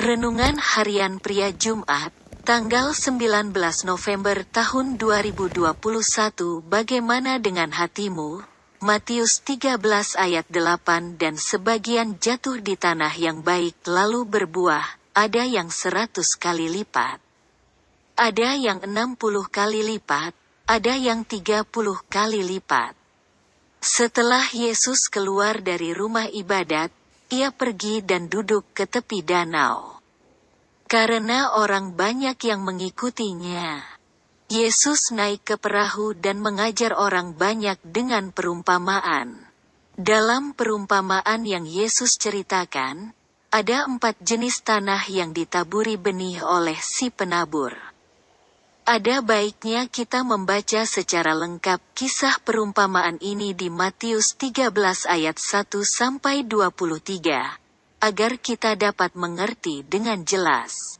Renungan Harian Pria Jumat, tanggal 19 November tahun 2021 Bagaimana dengan hatimu? Matius 13 ayat 8 Dan sebagian jatuh di tanah yang baik lalu berbuah, ada yang seratus kali lipat. Ada yang 60 kali lipat, ada yang 30 kali lipat. Setelah Yesus keluar dari rumah ibadat, ia pergi dan duduk ke tepi danau. Karena orang banyak yang mengikutinya, Yesus naik ke perahu dan mengajar orang banyak dengan perumpamaan. Dalam perumpamaan yang Yesus ceritakan, ada empat jenis tanah yang ditaburi benih oleh si penabur. Ada baiknya kita membaca secara lengkap kisah perumpamaan ini di Matius 13 ayat 1 sampai 23 agar kita dapat mengerti dengan jelas.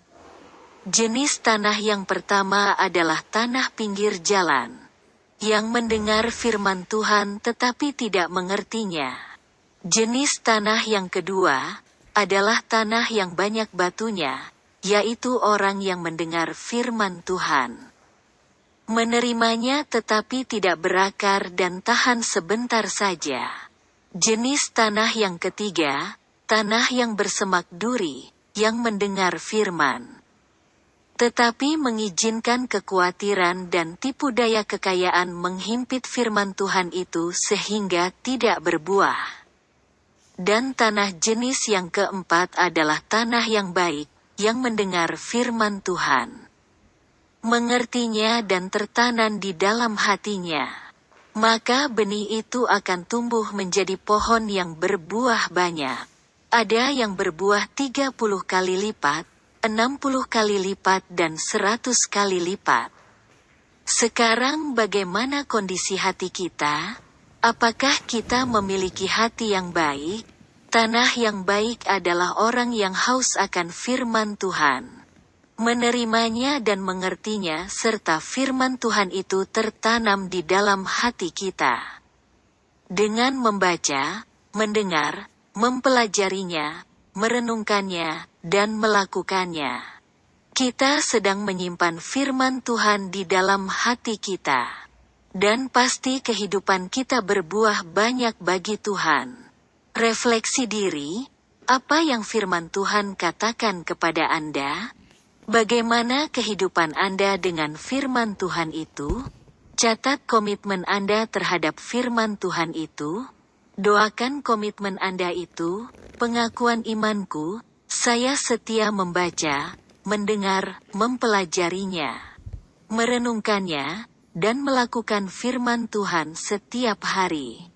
Jenis tanah yang pertama adalah tanah pinggir jalan yang mendengar firman Tuhan tetapi tidak mengertinya. Jenis tanah yang kedua adalah tanah yang banyak batunya yaitu orang yang mendengar firman Tuhan. Menerimanya tetapi tidak berakar dan tahan sebentar saja. Jenis tanah yang ketiga, tanah yang bersemak duri, yang mendengar firman. Tetapi mengizinkan kekhawatiran dan tipu daya kekayaan menghimpit firman Tuhan itu sehingga tidak berbuah. Dan tanah jenis yang keempat adalah tanah yang baik, yang mendengar firman Tuhan, mengertinya dan tertanam di dalam hatinya, maka benih itu akan tumbuh menjadi pohon yang berbuah banyak. Ada yang berbuah 30 kali lipat, 60 kali lipat dan 100 kali lipat. Sekarang bagaimana kondisi hati kita? Apakah kita memiliki hati yang baik? Tanah yang baik adalah orang yang haus akan firman Tuhan. Menerimanya dan mengertinya serta firman Tuhan itu tertanam di dalam hati kita. Dengan membaca, mendengar, mempelajarinya, merenungkannya, dan melakukannya. Kita sedang menyimpan firman Tuhan di dalam hati kita. Dan pasti kehidupan kita berbuah banyak bagi Tuhan. Refleksi diri, apa yang firman Tuhan katakan kepada Anda? Bagaimana kehidupan Anda dengan firman Tuhan itu? Catat komitmen Anda terhadap firman Tuhan itu. Doakan komitmen Anda itu, pengakuan imanku, saya setia membaca, mendengar, mempelajarinya, merenungkannya, dan melakukan firman Tuhan setiap hari.